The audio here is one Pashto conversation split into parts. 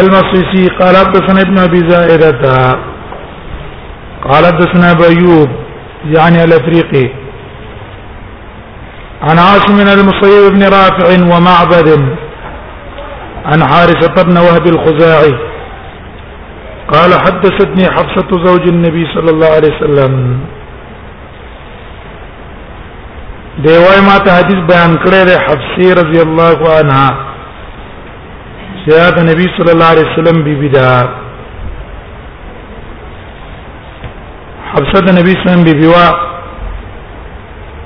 المصيصي قال حدثنا ابن أبي زائدة قال حدثنا بأيوب يعني الأفريقي عن عاصم بن المصيب بن رافع ومعبد عن حارثة بن وهب الخزاعي قال حدثتني حفصة زوج النبي صلى الله عليه وسلم دیوای ما ته حدیث بیان کړی دی حفصه رضی الله عنها سیاد نبی صلی الله علیه وسلم بی بی دا حفصه د نبی صلی الله علیه وسلم بی بی وا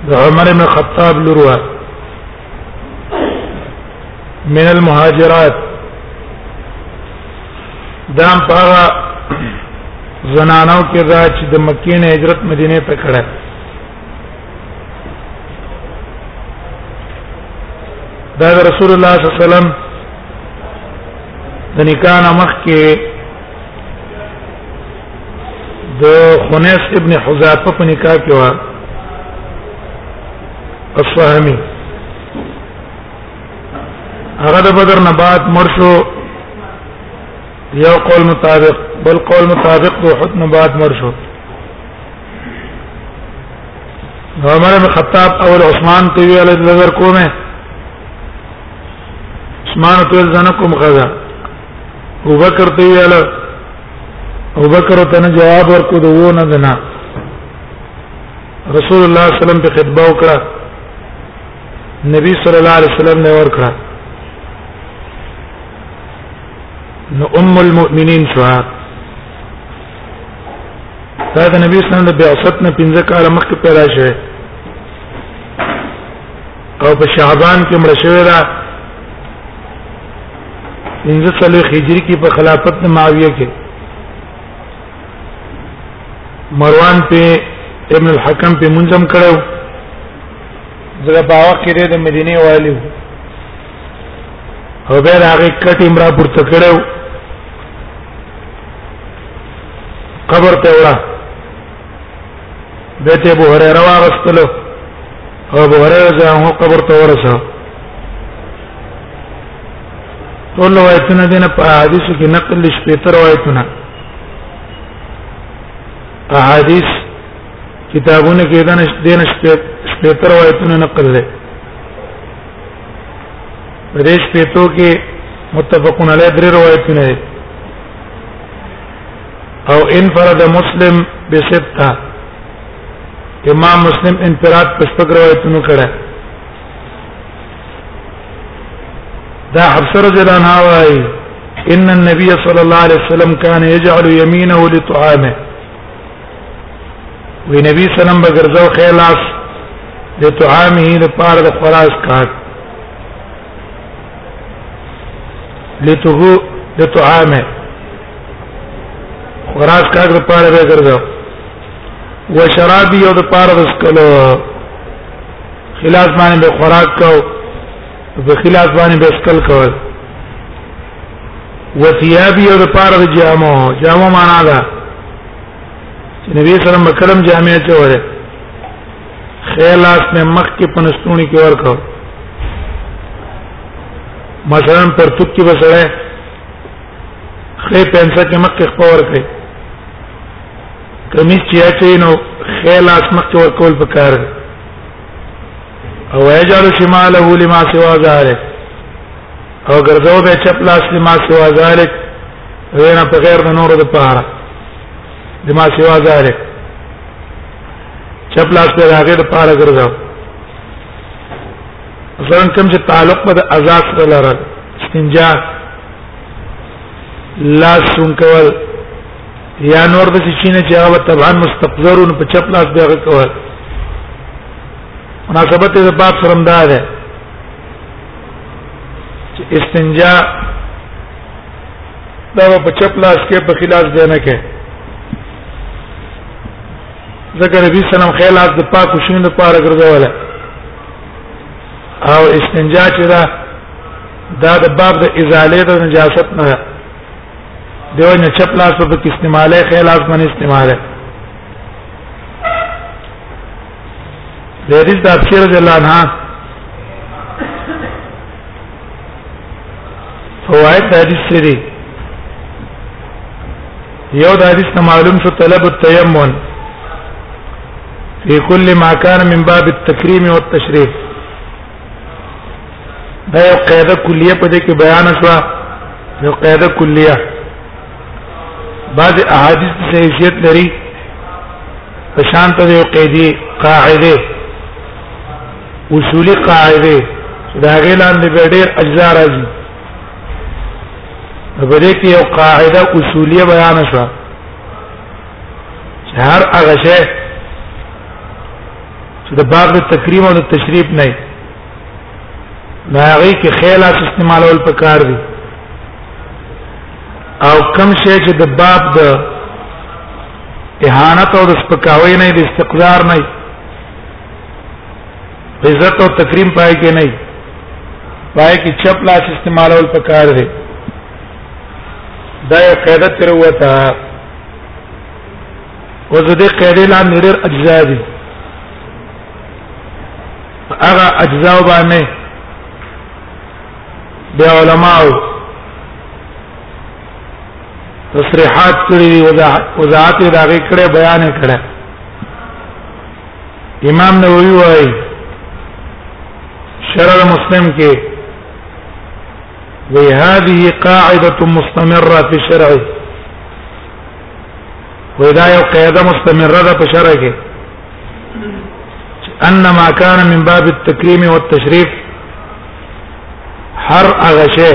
د عمر بن خطاب لوروا من المهاجرات دام پاغا زنانو کې دا چې د مکې نه هجرت مدینه ته کړه دا رسول الله صلی الله علیه وسلم د نکاح مخ کې د خنیس ابن حذافه په نکاح کې و اصحابي هغه د بدر نه بعد مرشو یو قول مطابق بل قول مطابق د حد نه بعد مرشو عمر بن خطاب اول عثمان ته ویل نظر کومه عثمان ته ځنه کوم خزا ابو بکر ته ویل ابو بکر ته نه جواب ورکو د و نه دنا رسول الله صلی الله علیه وسلم په خطبه وکړه نبی صلی الله علیه وسلم نه ورکړه نو ام المؤمنین شو دا د نبی اسلام د بعثت نه پنځه کاله مخکې پیدا شوه او په شعبان کې مړ شوی دا پنځه سلو هجری کې په خلافت د معاویه کې مروان په ابن الحکم په منظم کړو زګه په وخت کې د مدینه والی او به هغه کټ امرا پورته کړو قبر ته وړه به ته ابو هريره واغستلو ابو هريره ځه قبر ته ورسه ټول روایتونه دي نه په حدیثو کې نقل شپې تر روایتونه احادیث کتابونه کې دنه دینه شپې تر روایتونه نقل لري پرېش پیتو کې متفقون علی درې روایتونه دي او انفرد مسلم بسته امام مسلم انفراد په شپږ روایتونو کړه دا حفصه رضی الله عنها وايي ان النبي صلى الله عليه وسلم كان يجعل يمينه لطعامه وی نبی سلام بغرزو خیلاس د طعامه د پاره د خراج کاټ لته د طعامه خراج کاټ د پاره به ګرځاو و شرابي او د پاره د سکلو خلاف باندې به خوراک کو په خلاف باندې به سکل کول وثيابي او د پاره د جامو جامو معنا ده چې نبی سره مکرم جامع چوره خیلاس میں مخ کې پنستونی کې ورکاو مثلا پر تک کې بسړه خې پنسا کې مخ کې خپور کړي کمیس چې اچي نو خیلاس مخ کې ورکول پکار او یجعل شماله لما سوا ذلک او ګرځاو به چپ لاس لما سوا ذلک غیر په غیر د نورو د پاره لما سوا ذلک چپ لاس په هغه د پاره ګرځاو ځان کوم چې تعلق په آزاد سره لرل استنجا لاس څنګه یا نور د چینه چې هغه طبعا مستقذرون په چپ لاس بیا کول مناسبت د باب سره مدار ده چې استنجا دا په چپ لاس کې په خلاص دی نه کې ذکر نبی سلام خیلات د پاک شین د پاره ګرځول او استنجا چې دا دا د باب د ازاله د نجاست نه دیو نه چپ لاس په استعماله خیلات باندې استعماله د حدیث د افشیر رضی الله عنها فوائد د حدیث سری یو د حدیث نه معلوم شو طلب التیمم فی کل ما کان من باب التکریم والتشریف دا یو قاعده کلیه په دې کې بیان شوه یو قاعده کلیه بعض احادیث د حیثیت لري په شان ته یو قیدی قاعده اصولی قاعده دا غیلان د ډېر اجزا راځي په دې کې یو قاعده اصولیه بیان شوه هر هغه شی چې د باب د تکریم او د تشریف نه نه هغه کې خیال استعمالول پکار دي او کم شی چې د باب د اهانت او د سپکاوي نه د استقرار نه عزت او تکریم پای کې نه پای کې چپ لاس استعمالول پکار دی دا یو قاعده تر وته او زه دې قاعده لا نړر اجزا دي هغه اجزا باندې د علماو تصریحات کړی وضاحت یې راغی کړه بیان یې کړه امام نووي وايي شرع مسلم کې وی هذه قاعده مستمره في شرع ودا یو قاعده مستمره ده په شرع کې ان ما كان من باب التكريم والتشريف هر هغه شی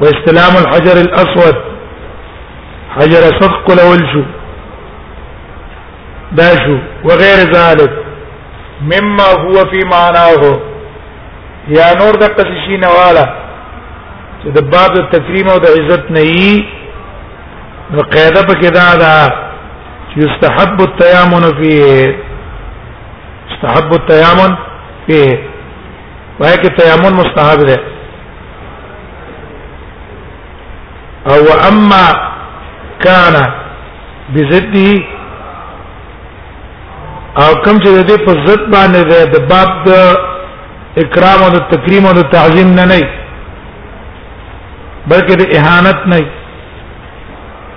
واستلام الحجر الاسود حجر اسود کول اول شو دا شو وغیر ذلک مما هو فی معناه یا نور د قصشی نواله چې د باب د تکریم او د عزت نه یي نو قاعده پکې دا ده چې یستحب التیامن فيه یستحب التیامن فيه وایي کې تیمم مستحب ده او اما کان بزده او کوم چې د دې په ضد باندې ده د باب د اکرام او د تکریم او د تعظیم نه نه بلکې د اهانت نه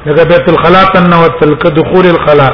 لکه بیت الخلاء تنوت تلک دخول الخلاء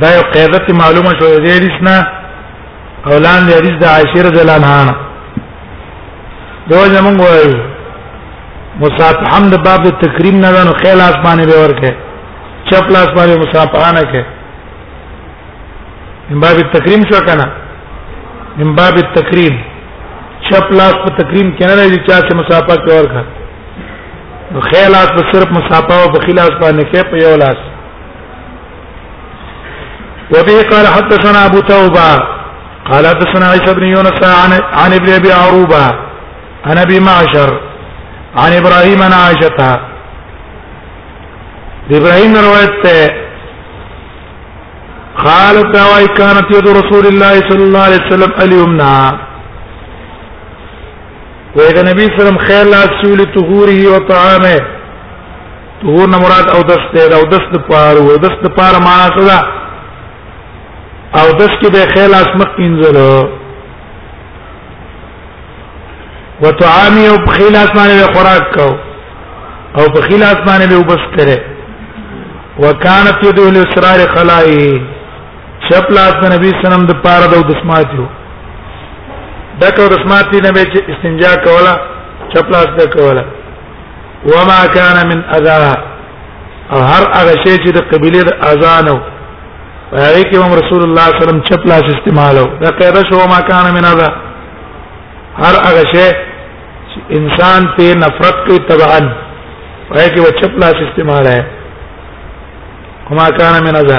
دا یو قاعده معلومه شوې دې حدیث نه اولان دې حدیث د عائشه رضی الله عنها دوه زمونږ وایو مصافحه د باب د تکریم نه ده نو خیل اسمانه به ورکه چپ لاس باندې مصافحه نه کې من باب التکریم شو کنه من باب التکریم چپ لاس په تکریم کې نه راځي چې څه مصافحه کې ورکه نو خیل لاس په صرف مصافحه او په خلاص باندې کې په یو لاس وبه قال حدثنا ابو توبه قال حدثنا عيسى بن يونس عن ابن ابي عروبه عن ابي معشر عن ابراهيم عن عائشه ابراهيم روایت قال تواي كانت يد رسول الله صلى الله عليه وسلم اليمنى وإذا النبي صلى الله عليه وسلم خير لا سول طهوره وطعامه طهور نه مراد او دس ته او دس د پار او دس د پار معنا څه ده او دس کې به خیل اسمق انزل وتعامی او خیل اسمانه به خوراک کو او په خیل اسمانه به وبس کرے وکانت یده له اسرار خلای شپ لاس د نبی سلام د پاره د دسمات یو دکو دسمات نه به استنجا کولا شپ لاس د کولا وما كان من اذا او هر هغه شی چې د قبيله د اذان او هغه کې هم رسول الله صلی الله علیه وسلم چپ لاس استعمالو دا قاعده شو ما کان من هذا هر هغه شی انسان ته نفرت کوي تبعا هغه کې و چپ لاس استعمال ہے وما کان من هذا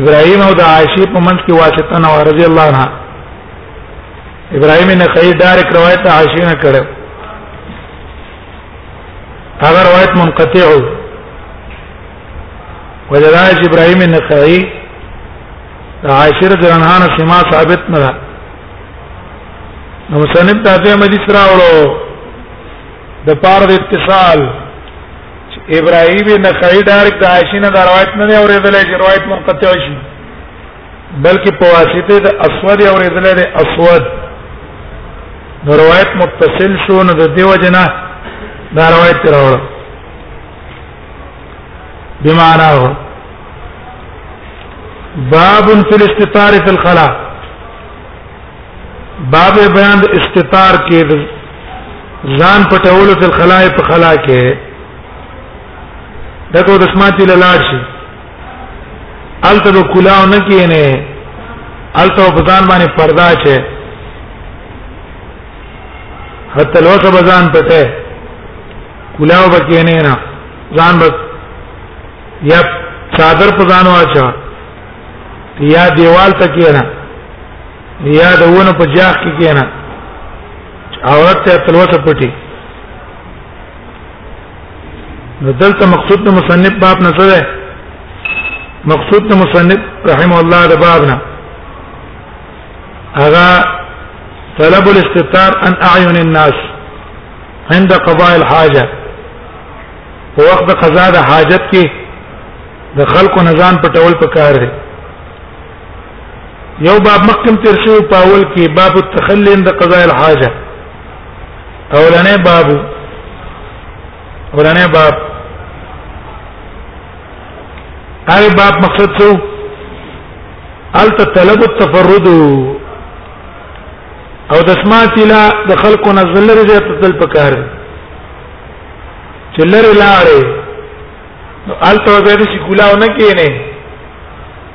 ابراهيم او د عائشه په منځ کې واسطه نه رضی الله عنها ابراهيم نه خیر ډایرک روایت عائشه نه کړو هغه روایت منقطع و وجراج ابراهيم نه خیر عائشه رضی الله عنها سما ثابت نه ده نو مصنف ته مجلس راوړو د پاره د اتصال ابراهيم نخعي ډایرک د عائشه نه روایت نه اوریدل چې روایت منقطع شي بلکې په واسطه د اسود اوریدل د اسود نو روایت متصل شو نو د دیو جنا دا روایت راوړ بمعنى هو باب في الاستطار في الخلاء باب بیان استطار کې ځان پټولو فی الخلاء په خلا کې دغه د سماعتي لاړ شي الته د کلاو نه کینه الته په ځان باندې پردا چي حتی لوسه بزان پته کلاو بکې نه نه ځان بس یا چادر په ځان واچا یا دیوال تکې نه یا د ونه په جاخ کې کېنه عورت ته تلوسه پټي نو دلته مقصود د مصنف باب نه سره مقصود د مصنف رحم الله د باب نه اغا طلب الاستتار عن اعين الناس عند قضاء الحاجه په وخت د قضا د حاجت کې د خلکو نزان پټول پکار دي یو باب مخکم تیر شو په اول کې باب التخلي عند قضاء الحاجه اولنې باب اولنې باب هغه باب مقصد څه الت طلب التفرد او د سماعت لا د خلکو نزل لري چې تل پکار چې لري لاړې الته به دې کولاو نه کینې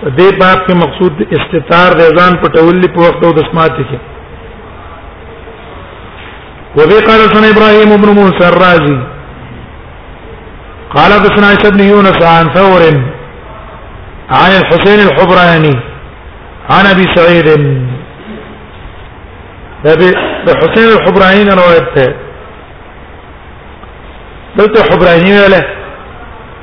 په دې باب کې مقصود استتار د ځان پټول په وخت او د سماعت کې وبي قال سن ابراهيم بن موسى الرازي قال حدثنا عيسى بن يونس عن ثور عن الحسين الحبراني عن ابي سعيد ابي حسين الحبراني روایت ده دلته حبراني ویله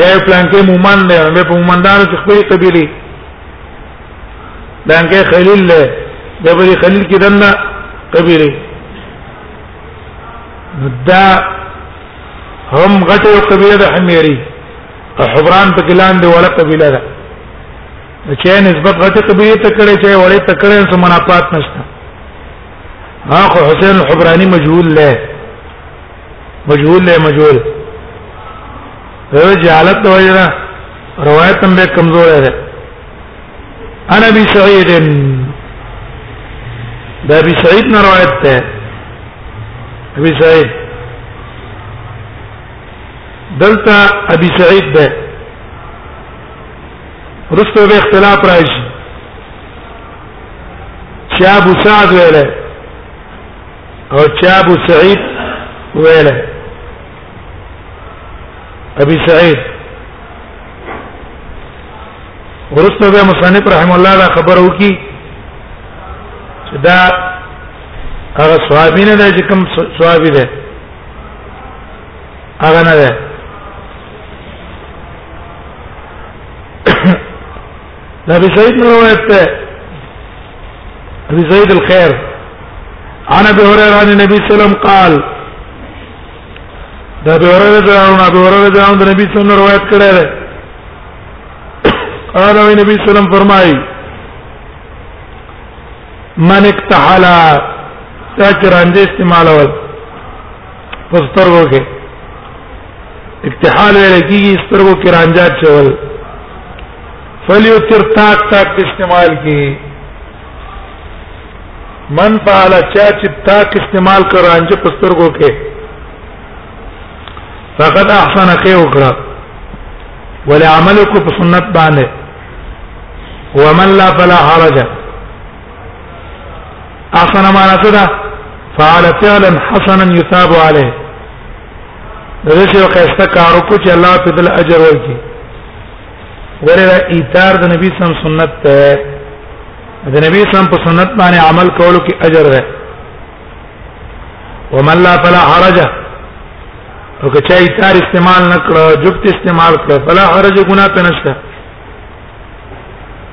یا پلان کې مومن دی نو په مومندانو کې خپل قبيله پلان کې خلیل دی د بری خلیل کې دنه قبيله دا هم غټه یو قبيله د حمیری حبران په کلان دی ولا قبيله ده چې نسبت غټه قبيله ته کړي چې وړې ته کړي سم منافات نشته ها خو حسین الحبرانی مجهول له مجهول له مجهول هو جهالت د وجرا روایت هم به کمزور ده انا ابي سعيد ده ابي سعيد نه روایت ده ابي سعيد دلته ابي سعيد ده رسته به اختلاف راځي شاب سعد ویله او چا ابو سعید ویل ابي سعید ورسته به مصنف رحم الله دا خبر وکي چې دا هغه صحابي نه دی چې کوم صحابي دی هغه نه دی نبی سعید نے روایت ہے ابي سعيد الخير عن ابي هريره عن النبي صلى الله عليه وسلم قال دا ابي هريره جاءون ابي هريره جاءون النبي صلى الله عليه وسلم روایت کړی دی قال النبي صلى الله عليه وسلم فرمایي من اکتحلا تاکران دې استعمالول پسترګو کې اکتحال ویل کیږي سترګو کې رانجات چول فلیو تر تاک تاک استعمال کی من فعل چا چې تاک استعمال کر رانج پسترګو کې فقد احسن کې وکړه ولعملکم په سنت باندې ومن لا فلا حرج احسن ما نسدا فعل فعلا حسنا يثاب عليه دغه شی وکړه کار کو چې الله په دل اجر ورکړي ورته ایثار د نبی سم سنت ته د نبی سم په سنت باندې عمل کولو کې اجر ده ومن لا فلا حرج او که چا ایثار استعمال نکړه جبت استعمال کړه فلا حرج ګناه ته نشته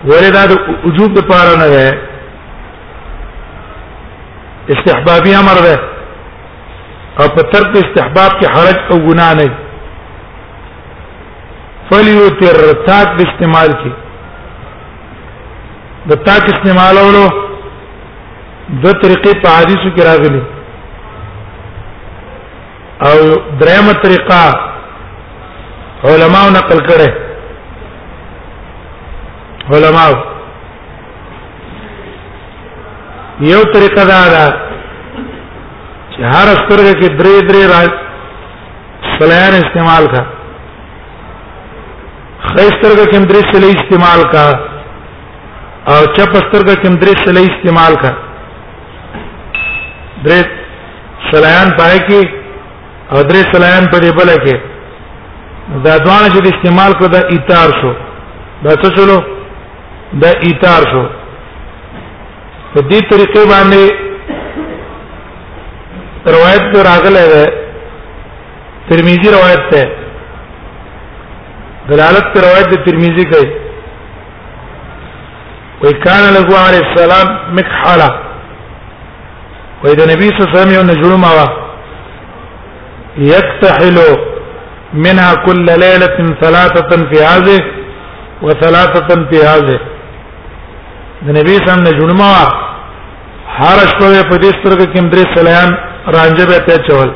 ولې دا د وجوب د پاره نه ده استحبابي امر ده او په ترک استحباب کې حرج او ګناه نه فلیوتر تاک د استعمال کې د تاک استعمالولو دو طریقې په حدیثو کې راغلي او درېمه طریقه علماو نقل کړي علماو یو طریقه دا ده چې هر سترګه کې درې درې راځ سلایان استعمال کا خیسترګه کې درې سلې استعمال کا او چپ سترګه کې درې سلې استعمال کا درې سلایان پای کې او درې سلایان په دې بل کې دا دوانه چې استعمال کړ دا ایثار شو دا څه شلو دا ایثار شو په دې طریقې باندې روایت پر راغله ده ترمذی روایت ده دلالت پر روایت د ترمذی کوي وی کان له علی السلام مکحلا وی د نبی صلی الله علیه وسلم یو نجوم وا یکتحل منها كل ليله ثلاثه في هذه وثلاثه في هذه د نبی صلی الله علیه وسلم نجوم وا هر شپه په دې سترګه کې درې سلام رانجه به ته چول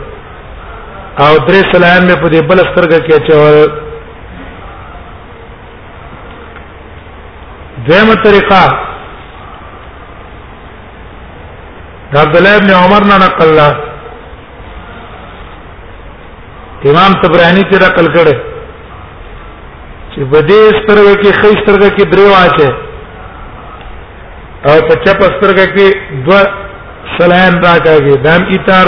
او درې سلام په دې بل سترګه کې چول دیمه طریقه دا عبد الله ابن عمر نه نقل لا امام طبرانی ته نقل کړي چې بده سترګه کې خې سترګه کې درې واچه او په چپ سترګه کې دو سلام راکاږي دام ایتار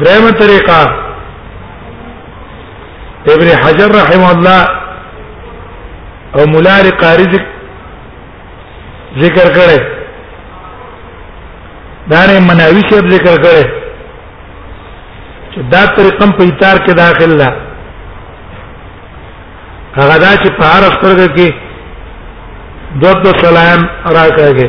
درېمه طریقه ابن حجر رحم الله او مولا قاری ذکر کړي دا نه مناوی شپ ذکر کړي چې دا طریقم په ایثار کې داخل ده هغه دا چې په هر سترګه کې دوه دوه سلام راکاږي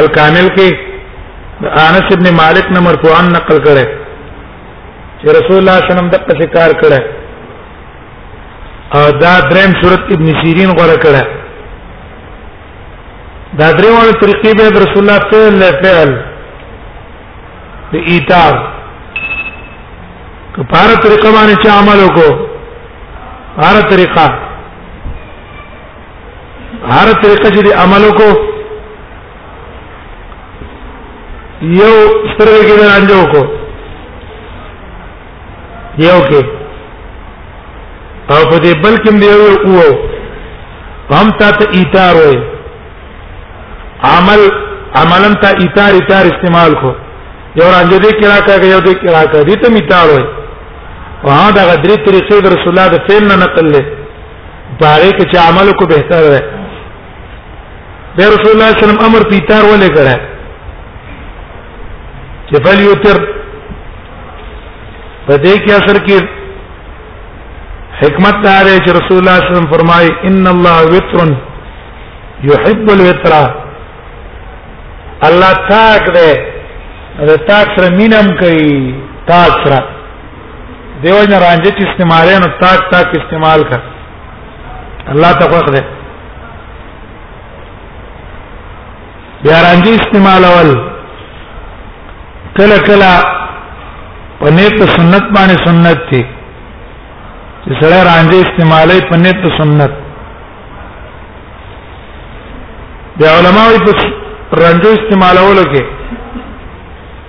الکامل کې انس ابن مالک نه مرفوعا نقل کړي چې رسول الله صلی الله علیه وسلم دغه شکار کړي او دا دریم صورت ابن سیرین غوړه کړي دا دریمه طریقې به رسول الله صلی الله علیه وسلم د ایثار کفاره طریقه باندې چې عمل وکړو هر طریقه هر طریقه چې دی عمل کو یو سترګې کې رانجو کو یو کې او په دې بل کې دی او هم تا ته ایثار وای عمل عملن تا ایثار ایثار استعمال کو یو رانجو دې کې راکا یو دې کې راکا دې ته میثار وای وها دا غدری طریقې د رسول الله د فعل نه نقل له باغې کې چې عمل کو بهتر ده به رسول الله صلی الله علیه وسلم امر پیتار ولې کړه چې فل یوتر په دې کې اثر کې حکمت دا ده چې رسول الله صلی الله علیه وسلم فرمایي ان الله وتر يحب الوتر الله تاک ده دا تاک سره مینم کوي تاک سره دیو جن رانجه چې استعمالې نو تاک تاک استعمال کړ الله ته خوښ ده بیا رانجه استعمال اول کله کله په نیت سنت باندې سنت دي چې سره رانجه استعمالې په نیت سنت بیا علماوی په رنجو استعمالولو کې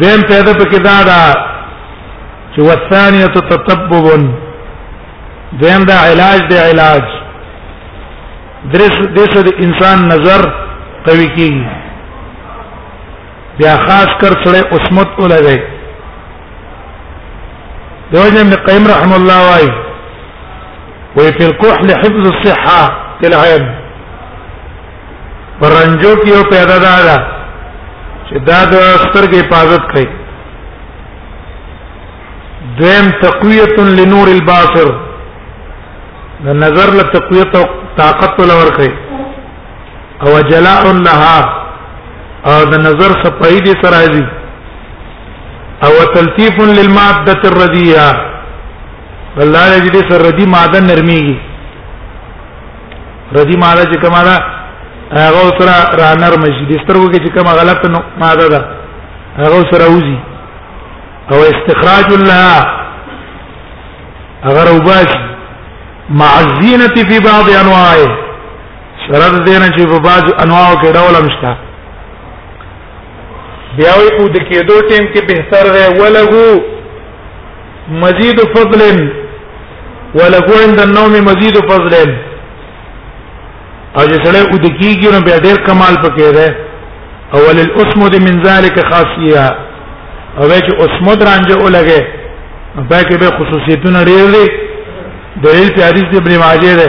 دیم پیدا پکې دا دا چې والثانیه تطبب دیم دا علاج دی علاج درس دیش د انسان نظر قوي کیږي بیا خاص کر سره عصمت ولګي دوجه ابن قیم رحم الله وايي وفي الكحل حفظ الصحه للعين پرنجو کې یو پیدا ده دا چې دا د سترګې حفاظت کوي دویم تقویت لنور الباصر د نظر له تقویت او طاقت له ور کوي او جلاء النهار او د نظر صفائی دي سره دي او تلطیف للماده الردیه الله دې سره دي ماده نرميږي ردی ماده چې کومه ده هغه سره را نرم شي د سترګو کې چې کومه غلط ماده ده هغه سره وځي او استخراج لها اگر وباش مع الزینه فی بعض انواعه سره دینه چې په بعض انواعو کې ډول مشته بیا وی او د کېدو ټیم کې بهتر دی ولغو مزید فضل ولغو عند النوم مزید فضل او چې سره او د کېږي نو بیا ډېر کمال پکې دی اول الاسمد من ذلك خاصيه او چې اسمد رانجه ولګي په کې به خصوصیتونه ډېر دي دلیل په حدیث ابن ماجه ده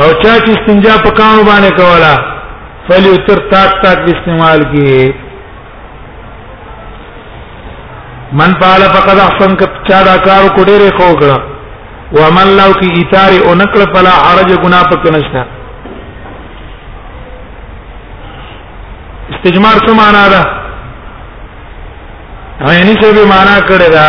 او چا چې استنجا په کانو باندې کولا فلی تر تاک تاک استعمال کیه من پال فقد احسن ک چا دا کار کو ډیره خو کړه ومن لو کی ایثاری او نکړ فلا حرج گنا پک نشتا استجمار څه معنا ده عینی څه به معنا کړی دا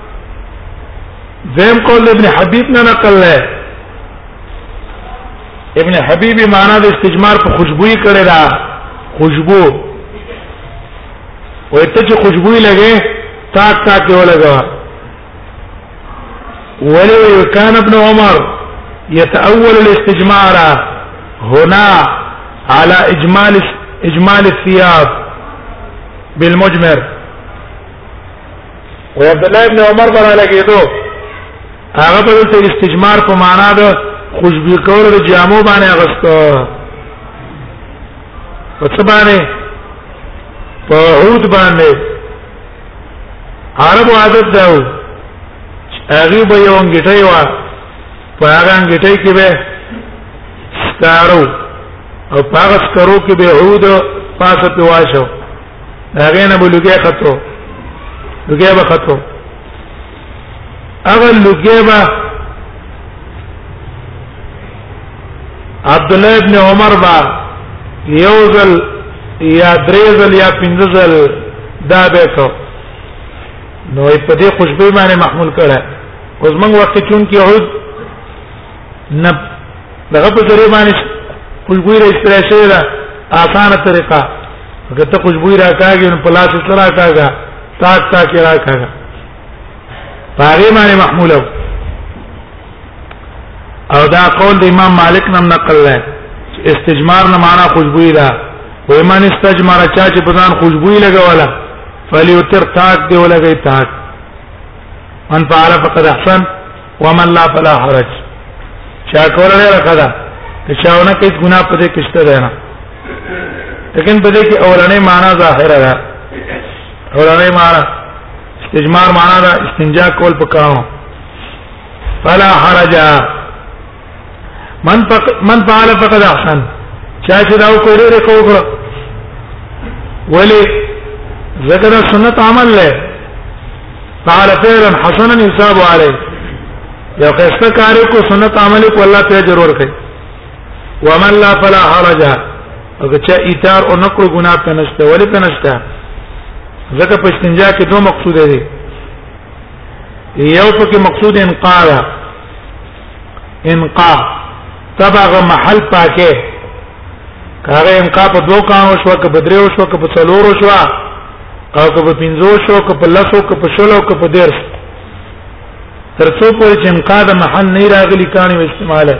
زم قول ابن حبیب نه نقل لای ابن حبیب معنا د استجمار په خوشبوئی کړي دا خوشبو وای ته چې خوشبوئی لګې تاک تاک یې ولګا ولو كان ابن عمر يتأول الاستجمار هنا على اجمال اجمال الثياب بالمجمر و عبد الله ابن عمر برا لګیدو هغه په دې استجمار په معنا ده خوشبو کول د جامو باندې اغستو په څه باندې په عود باندې عربو عادت ده هغه به یو انګټي وا په هغه انګټي کې به ستارو او پاغس کرو کې به عود پاسه پیواشو هغه نه بلوګه خطو لګیا به خطو هغه لګیا به عبد الله ابن عمر با یوزل یا دریزل یا پنځزل دا به کو نو په دې خوشبو باندې محمول کړه اوس موږ وخت چون کې عود نه دغه په ذریعہ باندې خوشبو راځي ترشه ده آسانه طریقه اگر ته خوشبوئی راکاږي نو پلاس سره راکاږه تاک تاک راکاږه پاره باندې محمول او دا قول د امام مالک نم نقل لای استجمار نه معنا خوشبوئی ده و ایمان استجمار چا چې پدان خوشبوئی لګولا فلیوتر تاک دی ولګی تاک ان فعل فقد احسن ومن لا فلا حرج چا کول نه راکړه چې چاونه کې ګناه پدې کېشته ده نه لیکن پدې کې اولنې معنا ظاهره ده اولنې معنا استجمار معنا ده استنجا کول پکاو فلا حرج من فق من فعل فقد احسن چا چې دا وکړي ډېر کو کړ ولی ذکر سنت عمل له فعل فعلا حسنا يصاب عليه یو خسته کار کو سنت عمل کو الله ته اجر ورکړي ومن لا فلا حرج او چې ایثار او نکړو ګناه ته نشته ولی ته نشته ځکه په استنجا کې دوه مقصود دي یو پکې مقصود انقاذ انقا تبغ محل پاکه هغه انقا په دوه کانو شو که په دریو شو که په څلورو شو او که په پنځو شو که په لسو که په شلو که په دیر ترڅو پورې چې انقا د محل نه راغلی کاني و استعماله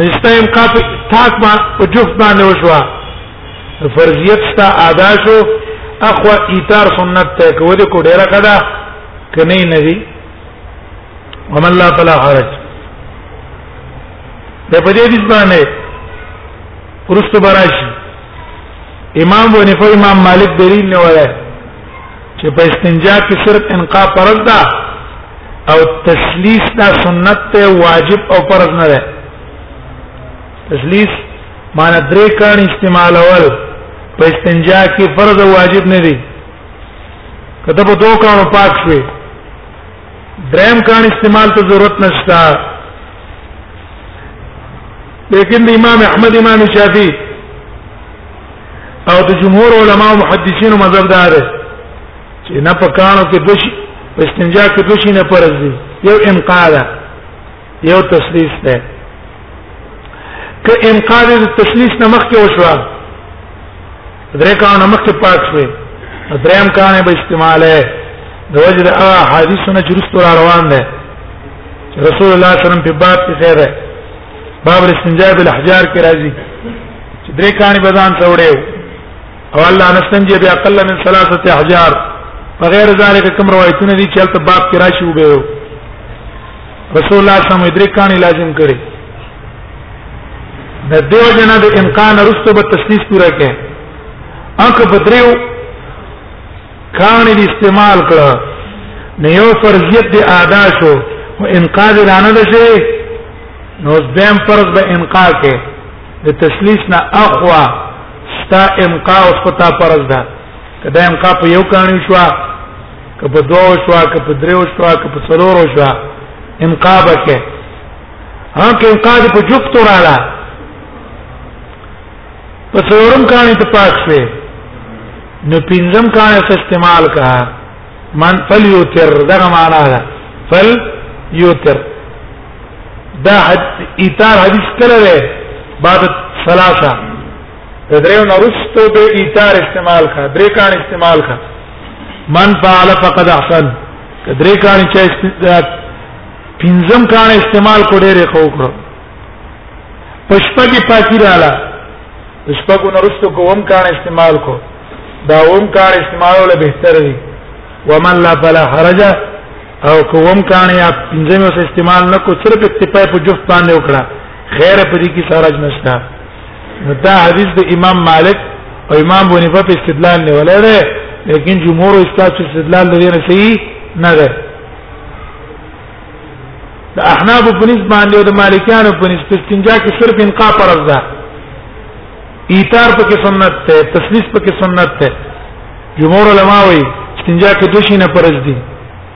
رسته انقا په تاک ما په جفت باندې وشو فرضیت ستا ادا شو اخوا ایثار سنت ته کوله کو ډیره کده کني نه دي ومن لا فلا حرج د په دې حدیث باندې ورسته براشي امام و نفو امام مالک دلیل نه وایي چې په استنجا کې صرف انقا فرض ده او تسلیس دا سنت ته واجب او فرض نه ده تسلیس معنی درې کان استعمال اول په استنجا کې فرض او واجب نه دي کته په دوه کانو پاک شوي دریم کان استعمال ته ضرورت نشته لیکن د امام احمد امام شافعي او د جمهور علما او محدثینو مذهب دا دی چې نه په کانو کې دوش په استنجا کې دوش نه پرز دي یو انقاذ یو تسلیث ده که انقاذ د تسلیث نه مخکې وشو درې کانه مخکې پاک شوي دریم کانه به استعماله د وجه د احادیثونه چې رسول را روان دي رسول الله صلی الله علیه وسلم په باب کې خیر ده باب الاستنجاء بالاحجار کې راځي چې درې کانه به ځان څوړې او الله نستنجي باقل من ثلاثه احجار بغیر ذلک کوم روایتونه دي چې تل باب کې راشي وبېو رسول الله صلی الله علیه وسلم درې کانی لازم کړي د دیو جنا د امکان رستو به تشخیص پورا کړي انک بدریو کانی استعمال کړه نه یو فرضیت دی ادا شو او انقاذ رانه ده شي نو دیم فرض به انقاذ کې د تشلیس نه اقوا ستا امقا او ستا فرض ده کدا امقا په یو کانی شو که په دوه شوا که په دریو شوا که په څلورو شوا انقاب کې هغه کې انقاب په جفت رااله په څلورم کاني ته پاک شوه نو پنځم کاني ته استعمال کا من فل یوتر دغه معنا ده فل یوتر دا حد ایثار حدیث کله ده بعد ثلاثه دریو نرستو به ایثار استعمال کا درې کان استعمال کا من فعل فقد احسن درې کان چې پنځم کان استعمال کو ډېر ښه وکړو پښپګي پاکي رااله پښپګو نرستو کوم کان استعمال کو دا اوم کان استعمال له بهتر دی ومن لا فلا حرج او کوم کان یا پنځم استعمال نکو صرف اکتفا په جفت باندې وکړه خیر په دې کې سارج نشته دا حدیث د امام مالک او امام بونی په استدلال نه ولره لیکن جمهور استاد په استدلال لري نه صحیح نه ده د احناف په نسبت باندې او د مالکیانو په نسبت استنجا کې صرف انقا فرض ده ایثار په کې سنت ده تسلیث په کې سنت ده جمهور علما وایي استنجا کې دوه شي نه فرض دي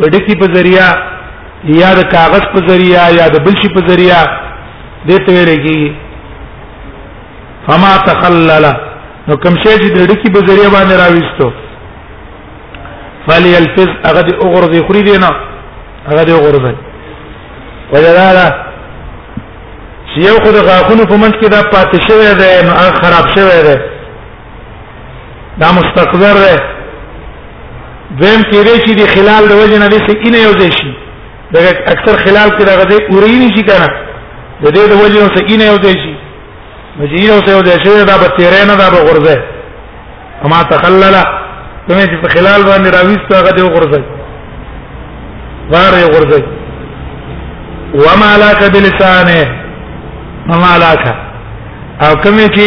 د ډکی په ذریعہ یا د کاغذ په ذریعہ یا د بل شي په ذریعہ دې ته ویل کیږي فما تخلل نو کوم شی چې د ډکی په ذریعہ باندې راويستو فليلفظ هغه د اوغرض خوري دي نه هغه د اوغرض وجدارا چې یو خو د غاښونو په منځ کې دا پاتې شوی دی نو خراب شوی دی دا مستقذر ده دویم کېږي چې د خلال د وجه نه دي چې کینه یو ځای شي دا اکثر خلال کې دغه دې اوري نه شي کنه د دې د وجه نه سکینه یو ځای شي مجیر او سیو ځای شي دا به تیرې نه دا به غرزه اما تخلل کومه چې په خلال باندې راويست هغه دې غرزه غار یې غرزه وما لاک بلسانه وما لاک او کومه چې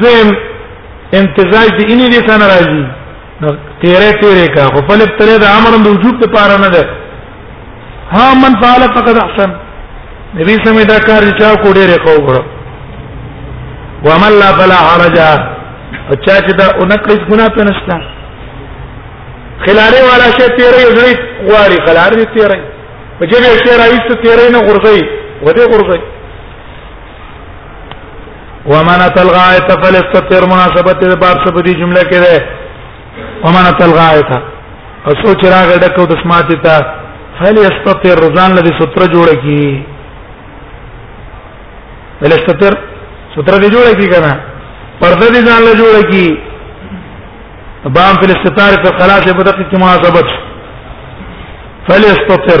دویم امتزاج د اني دې سره راځي نو تیرې تیرې کا خو فل ابتله د امر د وجوب ته پاره نه ده ها من فعل فقد احسن نبی سمې دا کار چا کو ډېرې کو غره ومن لا فلا حرج او چا چې دا اونکړي ګنا په نشتا خلاله والا شی تیرې زړې غواړي خلاله تیرې په جبه شی راويست تیرې نه غرزي وته غرزي ومن تلغایت فلستتر مناسبت د باب سب دی جمله کې ده ومن تلغایت او سوچ راغ ډکو د سماعت ته هل یستتر ځان لدی ستر جوړ کی فلستتر ستر دی جوړ کی کنه پرده دی ځان له جوړ کی بام فلستتار په خلاصه بدقه کې مناسبت فلستتر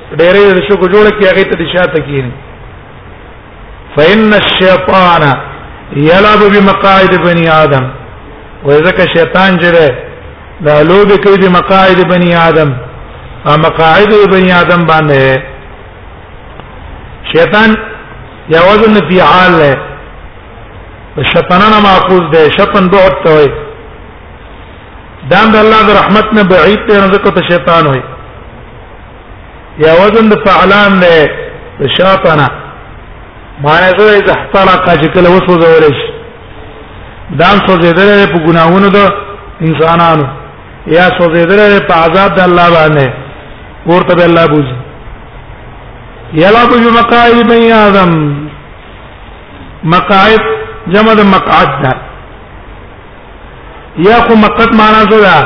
ډېرې د شګو جوړ کې هغه ته د شاته کینی فإن الشیطان یلعب بمقاعد بنی آدم وذکر شیطان جره دا لوب کوي د مقاعد بنی آدم او مقاعد بنی آدم باندې شیطان یا وزن فعال له شیطانانه معقول ده شیطان بعد ته وي دام د الله د رحمت نه بعید ته ځکه ته شیطان وي یا وزن د فعلان دی د شاطنه معنی زه اذا احترق چې کله وسو زورش دام سو زیدل په ګناهونو د انسانانو یا سو زیدل په عذاب د الله باندې ورته به الله بوزي یلعب بمقاعد بني آدم مقاعد جمع د مقعد ده یا خو مقت معنا څه ده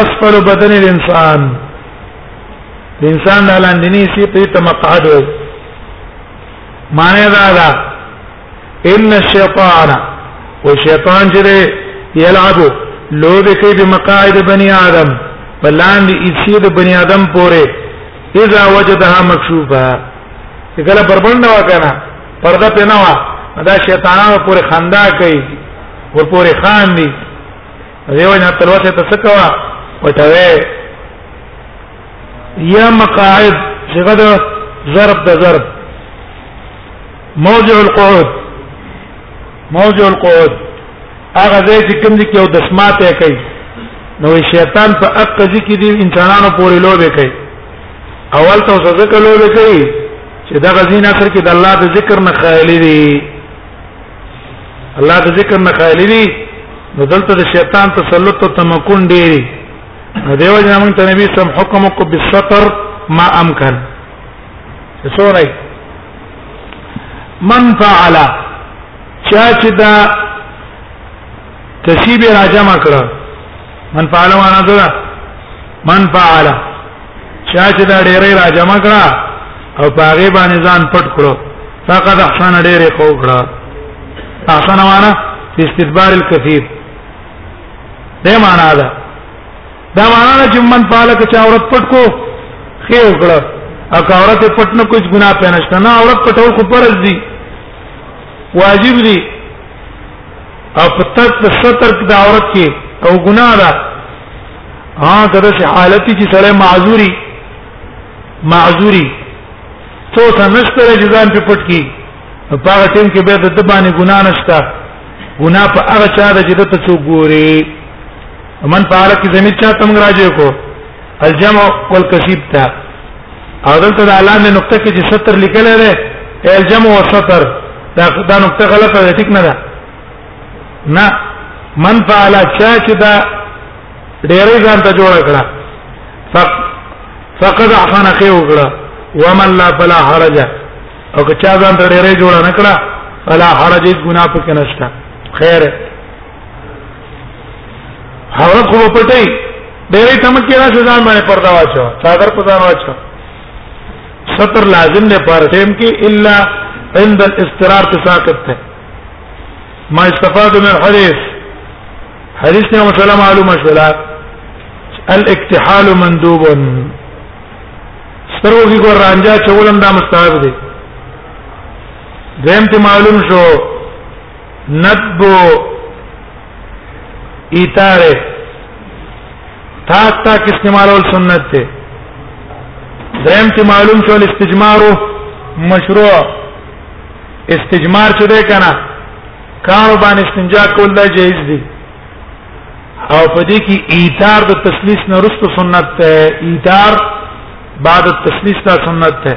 اسفل بدن الانسان د انسان د لاندې نه شي په ته مقعد وي معنی دا ده ان الشیطان والشیطان چې یلعب لوب کوي په مقاعد بني آدم بلاند ایسی د بني آدم پوره اذا وجدها مکشوفه کله بربند وکنه پرده په نه وا دا شیطانانو پورې خندا کوي ور پورې خان دي دیو نه تلوسه ته سکوا وټوي یا مقاعد صيغه ده ضرب ده ضرب موضع القعود موضع القعود هغه ځای چې کوم دي کې او دسماته کوي نو شیطان په اق ذکر دي انسانانو پورې لوبه کوي اول ته ځکه لوبه کوي چې دا غزين اخر کې د الله د ذکر نه خالي دي الله د ذکر نه خالي دي نو دلته د شیطان تسلط او تمکن دی نو دیو جنا مونږ ته نبی سم حکم کو بالستر ما امکان سورای من فعل چا چې دا تشیب راجمع کړه من فعل وانا زړه من فعل چا چې دا ډېرې را جمع کړه او پاغه باندې ځان پټ کړو فقط احسان ډېرې خو کړه احسان وانا استدبار الكثير دې معنا ده دا معنا چې من فعل که چا عورت پټ کو خې وکړه او که عورت پټ نه کوئی ګناه پې نشته نه عورت پټول خو پرز دي واجب دي او په تک د ستر د عورت کې او ګناه ده ها کله چې حالت چې سره معذوري معذوري تو څه نشته چې ځان په پټ کې په هغه ټیم کې به د باندې ګناه نشته ګناه په هغه چا ده چې ته څو ګوري من پارک زمير چا تم راځي کو الجمع والکسیب تا او دلته د علامه نقطه کې چې ستر لیکل لري الجمع والستر دا دا نقطه غلطه ده ټیک نه ده نه من فعل چا چې دا ډېرې ځان ته جوړ کړه فقد احسن خيو کړه ومن لا فلا حرج او که چا ځان ته ډېرې جوړ نه کړه فلا حرج ګنا پکې نشته خیر هغه خو په پټي ډېرې تمکه راځي ځان باندې پردا واچو څادر په ځان واچو ستر لازم نه پر ټیم کې الا عند الاسترار تساقط ته ما استفاد من الحديث حديث نے مسئلہ معلوم شولا الاكتحال مندوب سترو کی کو رانجا چولم دا مستحب دی دیم ته معلوم شو ندب ایتاره تا تا کې استعمالول سنت دی دریم چې معلوم شو استجمار مشروع استجمار چې ده کنه کانو باندې استنجا کول دا جایز دی او په دې کې ایثار د تسلیث نه رسو سنت ده ایثار بعد التسلیث دا سنت ده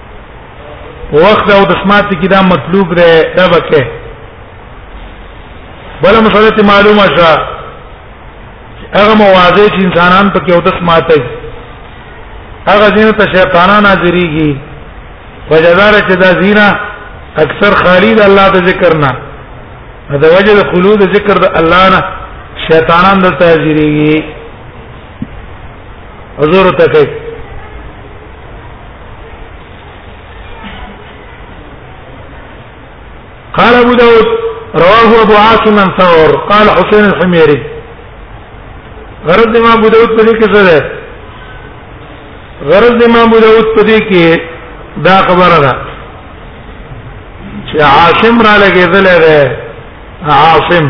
وخت او د سمات کې دا مطلوب دی دا بکه بل مسله معلومه شوه هغه مواضع چې انسانان په کې او د سمات دی هغه دین ته شیطانان حاضرېږي وجدار چې دا زینا اکثر خالد الله د ذکر نه دا وجه د خلود ذکر د الله نه شیطانان د تاجریږي حضور ته کوي قال ابو داود رواه ابو عاصم عن ثور قال حسين الحميري غرض امام ابو داود په دې کې څه ده غرض امام ابو داود په دې کې دا خبره ده چې عاصم را لګېدل ده عاصم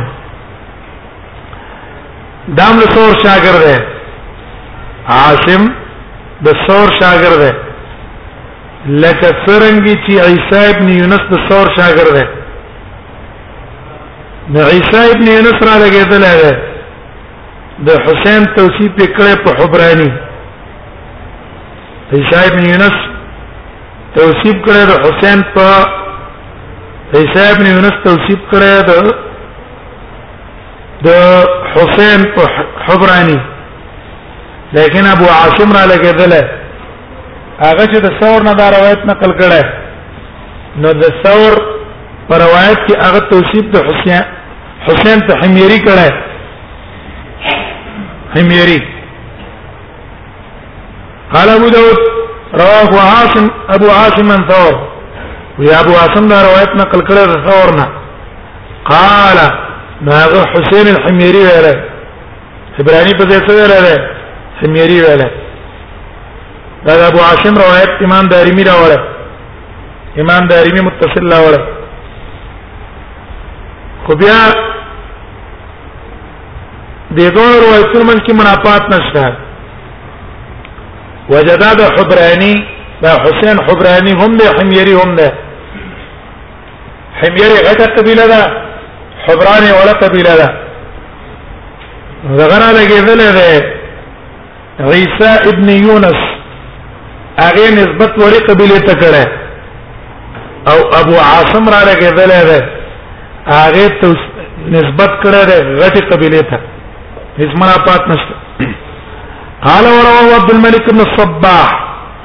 دام له ثور شاګرد دی عاصم د ثور شاګرد دی لکه څنګه چې عیسی ابن یونس د ثور شاګرد دی نو عیسی ابن یونس را لګیدل دی د حسین توصیف کړه په حبرانی عیسی ابن یونس توصیف کړه د حسین په عیسی ابن یونس توصیف کړه د د حسین حبرانی لیکن ابو عاصم را لګیدل هغه چې د ثور نه دا روایت نقل کړه نو د ثور پر روایت کې هغه توصیف د حسین حسین ته حمیری کړه حمیری قال ابو داود رواه عاصم ابو عاصم من ثور وی ابو عاصم دا روایت نقل کړه د ثور نه قال ناغه حسين الحميري ویله عبراني په دې څه ویله حميري ویله دا ابو عاصم روایت امام دارمي راوړه امام دارمي متصل راوړه خو بیا د دوه روایتونو من کې منافات نشته وجداد حبراني دا حسين حبراني هم ده حميري هم ده حميري غټه قبيله ده حبران ولا قبيله ده زغرا لګیدل ده عيسى ابن يونس هغه نسبت وړي قبيله ته کړه او ابو عاصم را لګیدل ده هغه نسبت کړه ده غټه قبيله ته هیڅ منا پات نشته قال وروى عبد الملك بن الصباح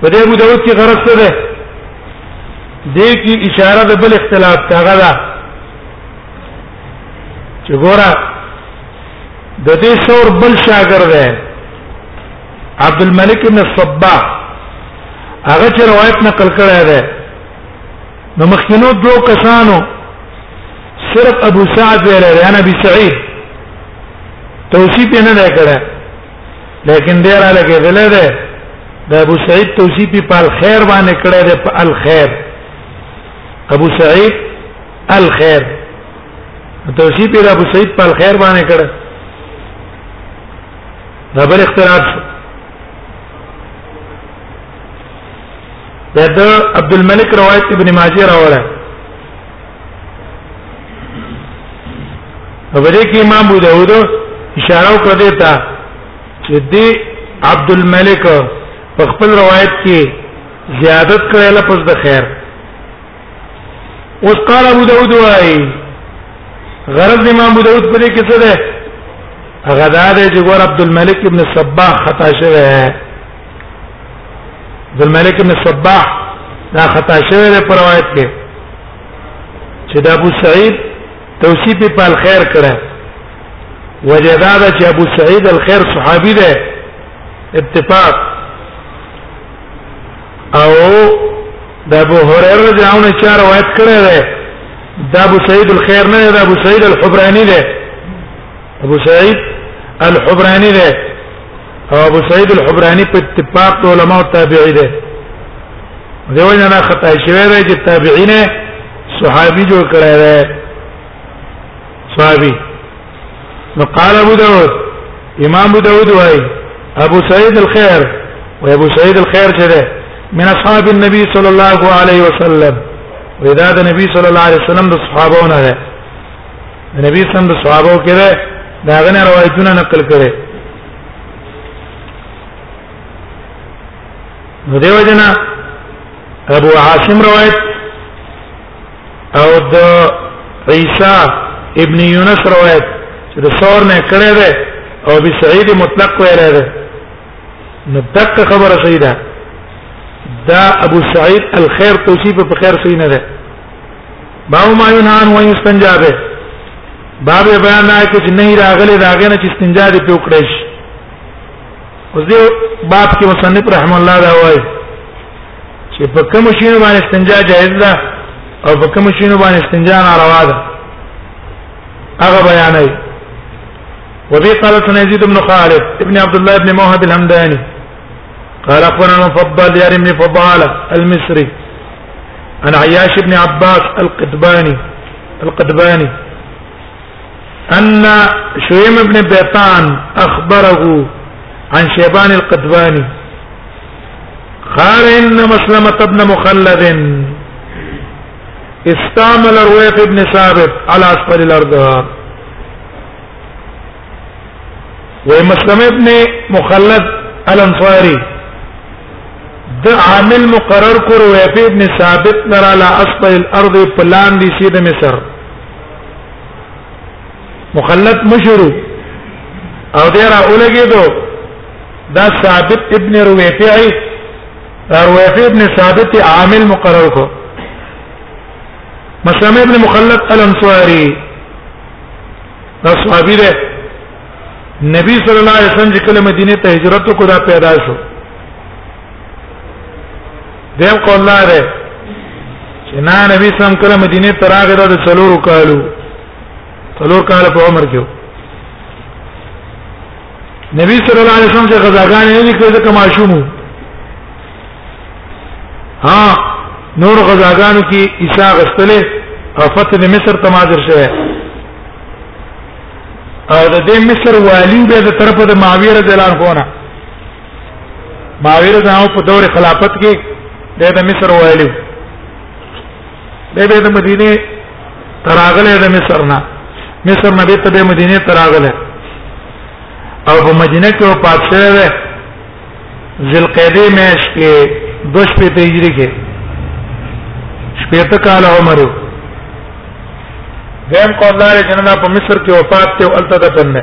په دې ابو داود کې غرض څه ده دې کې اشاره د بل اختلاف کاغه ده چې ګوره د دې ثور بل شاګرد دی عبد الملک بن الصباح هغه چې روایت نقل کړی دی نو مخکینو دوه کسانو صرف ابو سعد ویل دی انا ابي سعيد توصیف نه نه کړه لیکن ډیر لګې دلې ده د ابو سعید توصیف په الخير باندې کړه ده په الخير ابو سعید الخير توصیف په ابو سعید په الخير باندې کړه دا بل اختلاف شو دا عبد الملک روایت ابن ماجه راوړه په دې کې امام ابو داود اشاره وکړه ته چې دی عبد الملک په خپل روایت کې زیادت کړی لفظ د خیر اوس قال ابو داود وايي غرض امام ابو داود په دې کې څه ده هغه دا دی چې ګور عبد الملک ابن صباح خطا شوی دی عبد الملک ابن صباح دا خطا شوی دی په روایت کې چې دا ابو سعید توصیف په الخير کړه وجدا دا چې ابو سعید الخير صحابي ده اتفاق او د ابو هريره رضی الله عنه چا روایت کړی ده د ابو سعید الخير نه ده ابو سعید الحبراني ده ابو سعید الحبراني ده او ابو سعید الحبراني په اتفاق علماء تابعی ده دیو نه خطا شوی دی چې تابعین صحابي جوړ کړی دی صحابي نو قال ابو داود امام ابو داود وايي ابو سعيد الخير وابو سعيد الخير چې ده من اصحاب النبي صلى الله عليه وسلم واذا ده نبی صلی الله علیه وسلم د صحابهونه ده نبی صلی الله علیه وسلم د صحابه کې ده دا غنه روایتونه نقل کړي نو دیو جنا ابو عاصم روایت او د عیسی ابن یونس روایت چې د ثور نه کړه ده او ابي سعید مطلق ویل ده نو دک خبره صحیح ده دا ابو سعید الخير توصیف په خیر صحیح نه ده باو ما ينهان و يستنجا به باب بیان آئے کچھ نہیں راغلے راغینا چی استنجا دے پیوکڑیش اوس دې باب کې مصنف رحم الله دا وایي چې په کوم شي باندې استنجا جائز ده او په کوم شي باندې استنجا ناروا ده هغه بیانوي وبي قال سنة يزيد بن خالد ابن عبد الله بن موهب الهمداني قال اخبرنا المفضل يا رمي فضالة المصري عن عياش بن عباس القدباني القدباني ان شويم ابن بيطان اخبره عن شيبان القدواني قال ان مسلمة ابن مخلد استعمل رويح ابن ثابت على اسفل الارض ومسلمة ابن مخلد الانصاري د عامل مقرر کړو وفي ابن ثابت لرا لا اسفل الارض پلان دي سید مصر مخلط مشرو او دیر اولګي دو دا ثابت ابن رويفعي رويفعي ابن ثابت عامل مقرر کو مسلم ابن مخلط الانصاري دا صحابي ده نبی صلی الله علیه وسلم چې کله مدینه ته هجرت وکړه پیدا شو دیم قول دا دی چې نه نبی سم کله مدینه ته راغی دا څلور کالو څلور کال په عمر کې نبی صلی الله علیه وسلم چې غزاګان نه لیکل ځکه ماشوم ها نور غزاګان کې عیسی غستله او فتح د مصر ته ماجر شوه او د دې مصر والی به د طرف د معاویه رضی الله عنه معاویه رضی الله په دور خلافت کې د مصر وایلی د به د مدینه تراغله د مصر نه مصر نه بیت به مدینه تراغله او په مدینه کې او پاتشه ده ذل قیدی میش کې دوش په تیجری کې شپېته کال عمر دیم قوم دار جننا په مصر کې وفات ته او الته دفن نه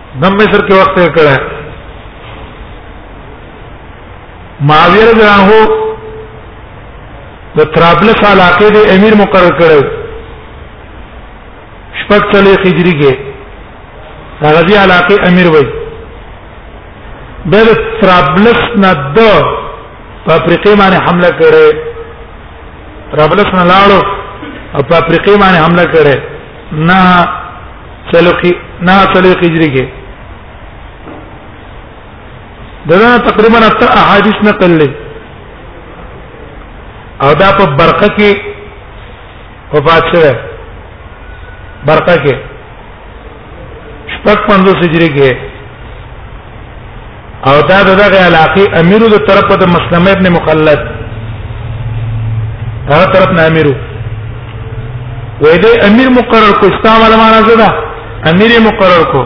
نم مصر کې وخت یې کړه معاویه رضی الله عنه د طرابلس علاقې د امیر مقرر کړو شپږ څلې هجری کې هغه دی علاقې امیر وای بل طرابلس نه د په افریقې باندې حمله کړې طرابلس نه لاړو او په افریقې باندې حمله کړې نه سلوخي نه سلوخي هجري کې دغه تقریبا اته احادیث نقل لې او دا په برقه کې وفات شوه برقه کې شپږ پنځوس هجري کې او دا دغه علاقه امیرو د طرفه د مسلم ابن مخلد هغه طرف نه امیرو وې دې امیر مقرر کو اسلام علما راځه دا امیر مقرر کو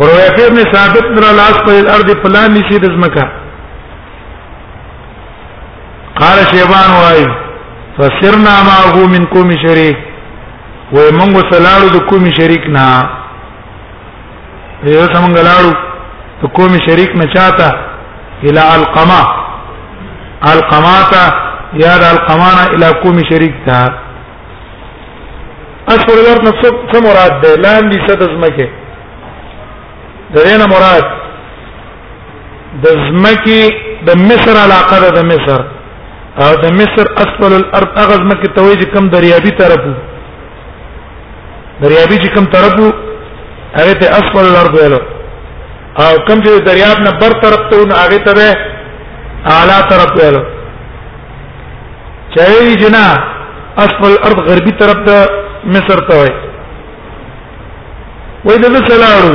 روایت ابن ثابت در لاس پر الارض فلان نشي د زمکا قال شیبان وای فسرنا معه من قوم شریک وې مونږ سلاړو د کومي شریک نه یو څنګه لاړو د کومي شریک نه چاته الى القما القماتا یا د القمانا الى کومي شریک تا اشور ورته څه مراد ده لاندې څه د زمکه درېنه مراد د زمکی د مصر علاقه ده د مصر او د مصر اسفل الارض هغه زمکی ته وایي چې کم دریابي طرف دریابي چې کم طرف هغه ته اسفل الارض ویل او کم چې دریاب نه بر طرف ته نو هغه ته اعلی طرف ویل چایي جنا اسفل الارض غربي طرف ته مصر ته وایي وای د سلاړو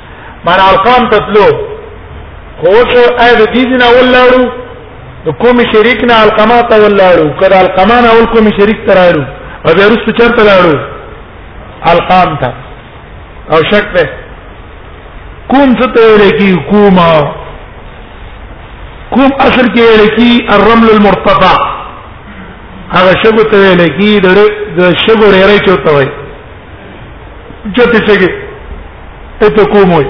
من ارقام تطلو خوش اې د دې نه ولاړو د کوم شریک نه القما ته ولاړو کله القما نه ول کوم شریک ته راړو او بیا رسو چرته لاړو القام ته او شک ده کوم څه ته لکی کوما کوم اصل کې لکی الرمل المرتفع هغه شګو ته لکی د شګو رېرې چوتوي جته چګه اته کوم وي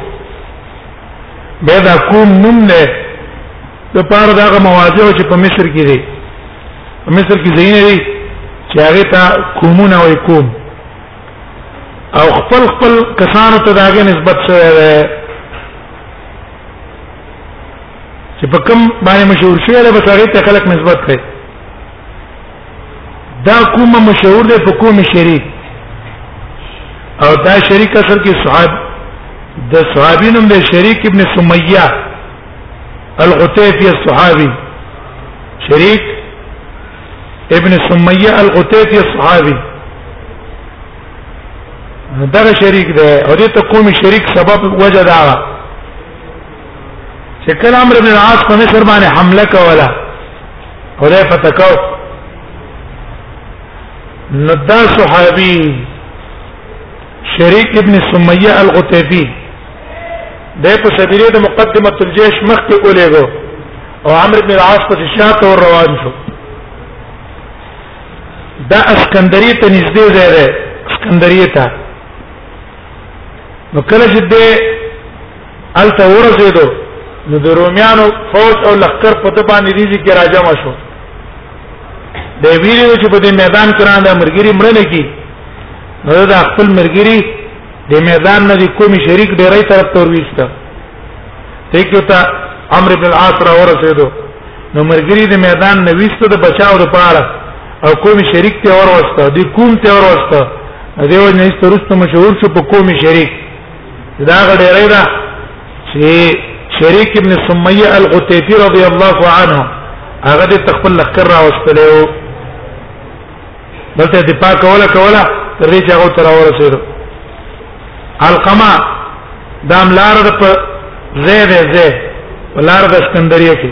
به دا کوم نوم نه د پاره دغه مواضع چې په مصر کې دي په مصر کې ځینې دي چې هغه ته کومونه وي کوم او خپل خپل کسانو ته داګه نسبت شوی دی چې په کوم باندې مشهور شوی دی بس هغه ته خلک نسبت کوي دا کوم مشهور دی په کوم شریک او دا شریک اصل کې صحاب د صحابین هم د شریک ابن سمیه الغتیفی الصحابي شریک ابن سمیه الغتیفی الصحابي دا شریک دی او دې ته کوم شریک سبب وجه دا چې کله امر ابن العاص په مصر باندې حمله کوله خدای فتکاو ندا صحابي شريك ابن سميه الغتيفي د په سبيله د مقدمه الجيش مخکې اولېګو او عمرو بن العاص په شاته ور روان شو دا اسکندری ته نږدې ځای دی اسکندریه ته نو کله چې الته ورسېدو نو د روميانو فوج او لخر په د باندې دي چې راجم شو د ویلو چې په دې میدان کې راند مرګري مړنه کی نو دا خپل مرګري د میدان نه کومي شریک ډیرې طرف تور ویسته ته کېته عمرو بن العاص را ورسېدو نو مرګري د میدان نه ویسته د بچاو لپاره او کومي شریک ته ور وسته د کوم ته ور وسته دیو نه سترسته مشهور شو په کومي شریک دا غډېرې دا چې شریک ابن سمیه القتیفی رضی الله عنه هغه د تخپل لخر راوستلو دلته د پاک ولا کولا تر دې چې هغه تر ورسېد القما دام لار د زید زید لار د اسکندریه کې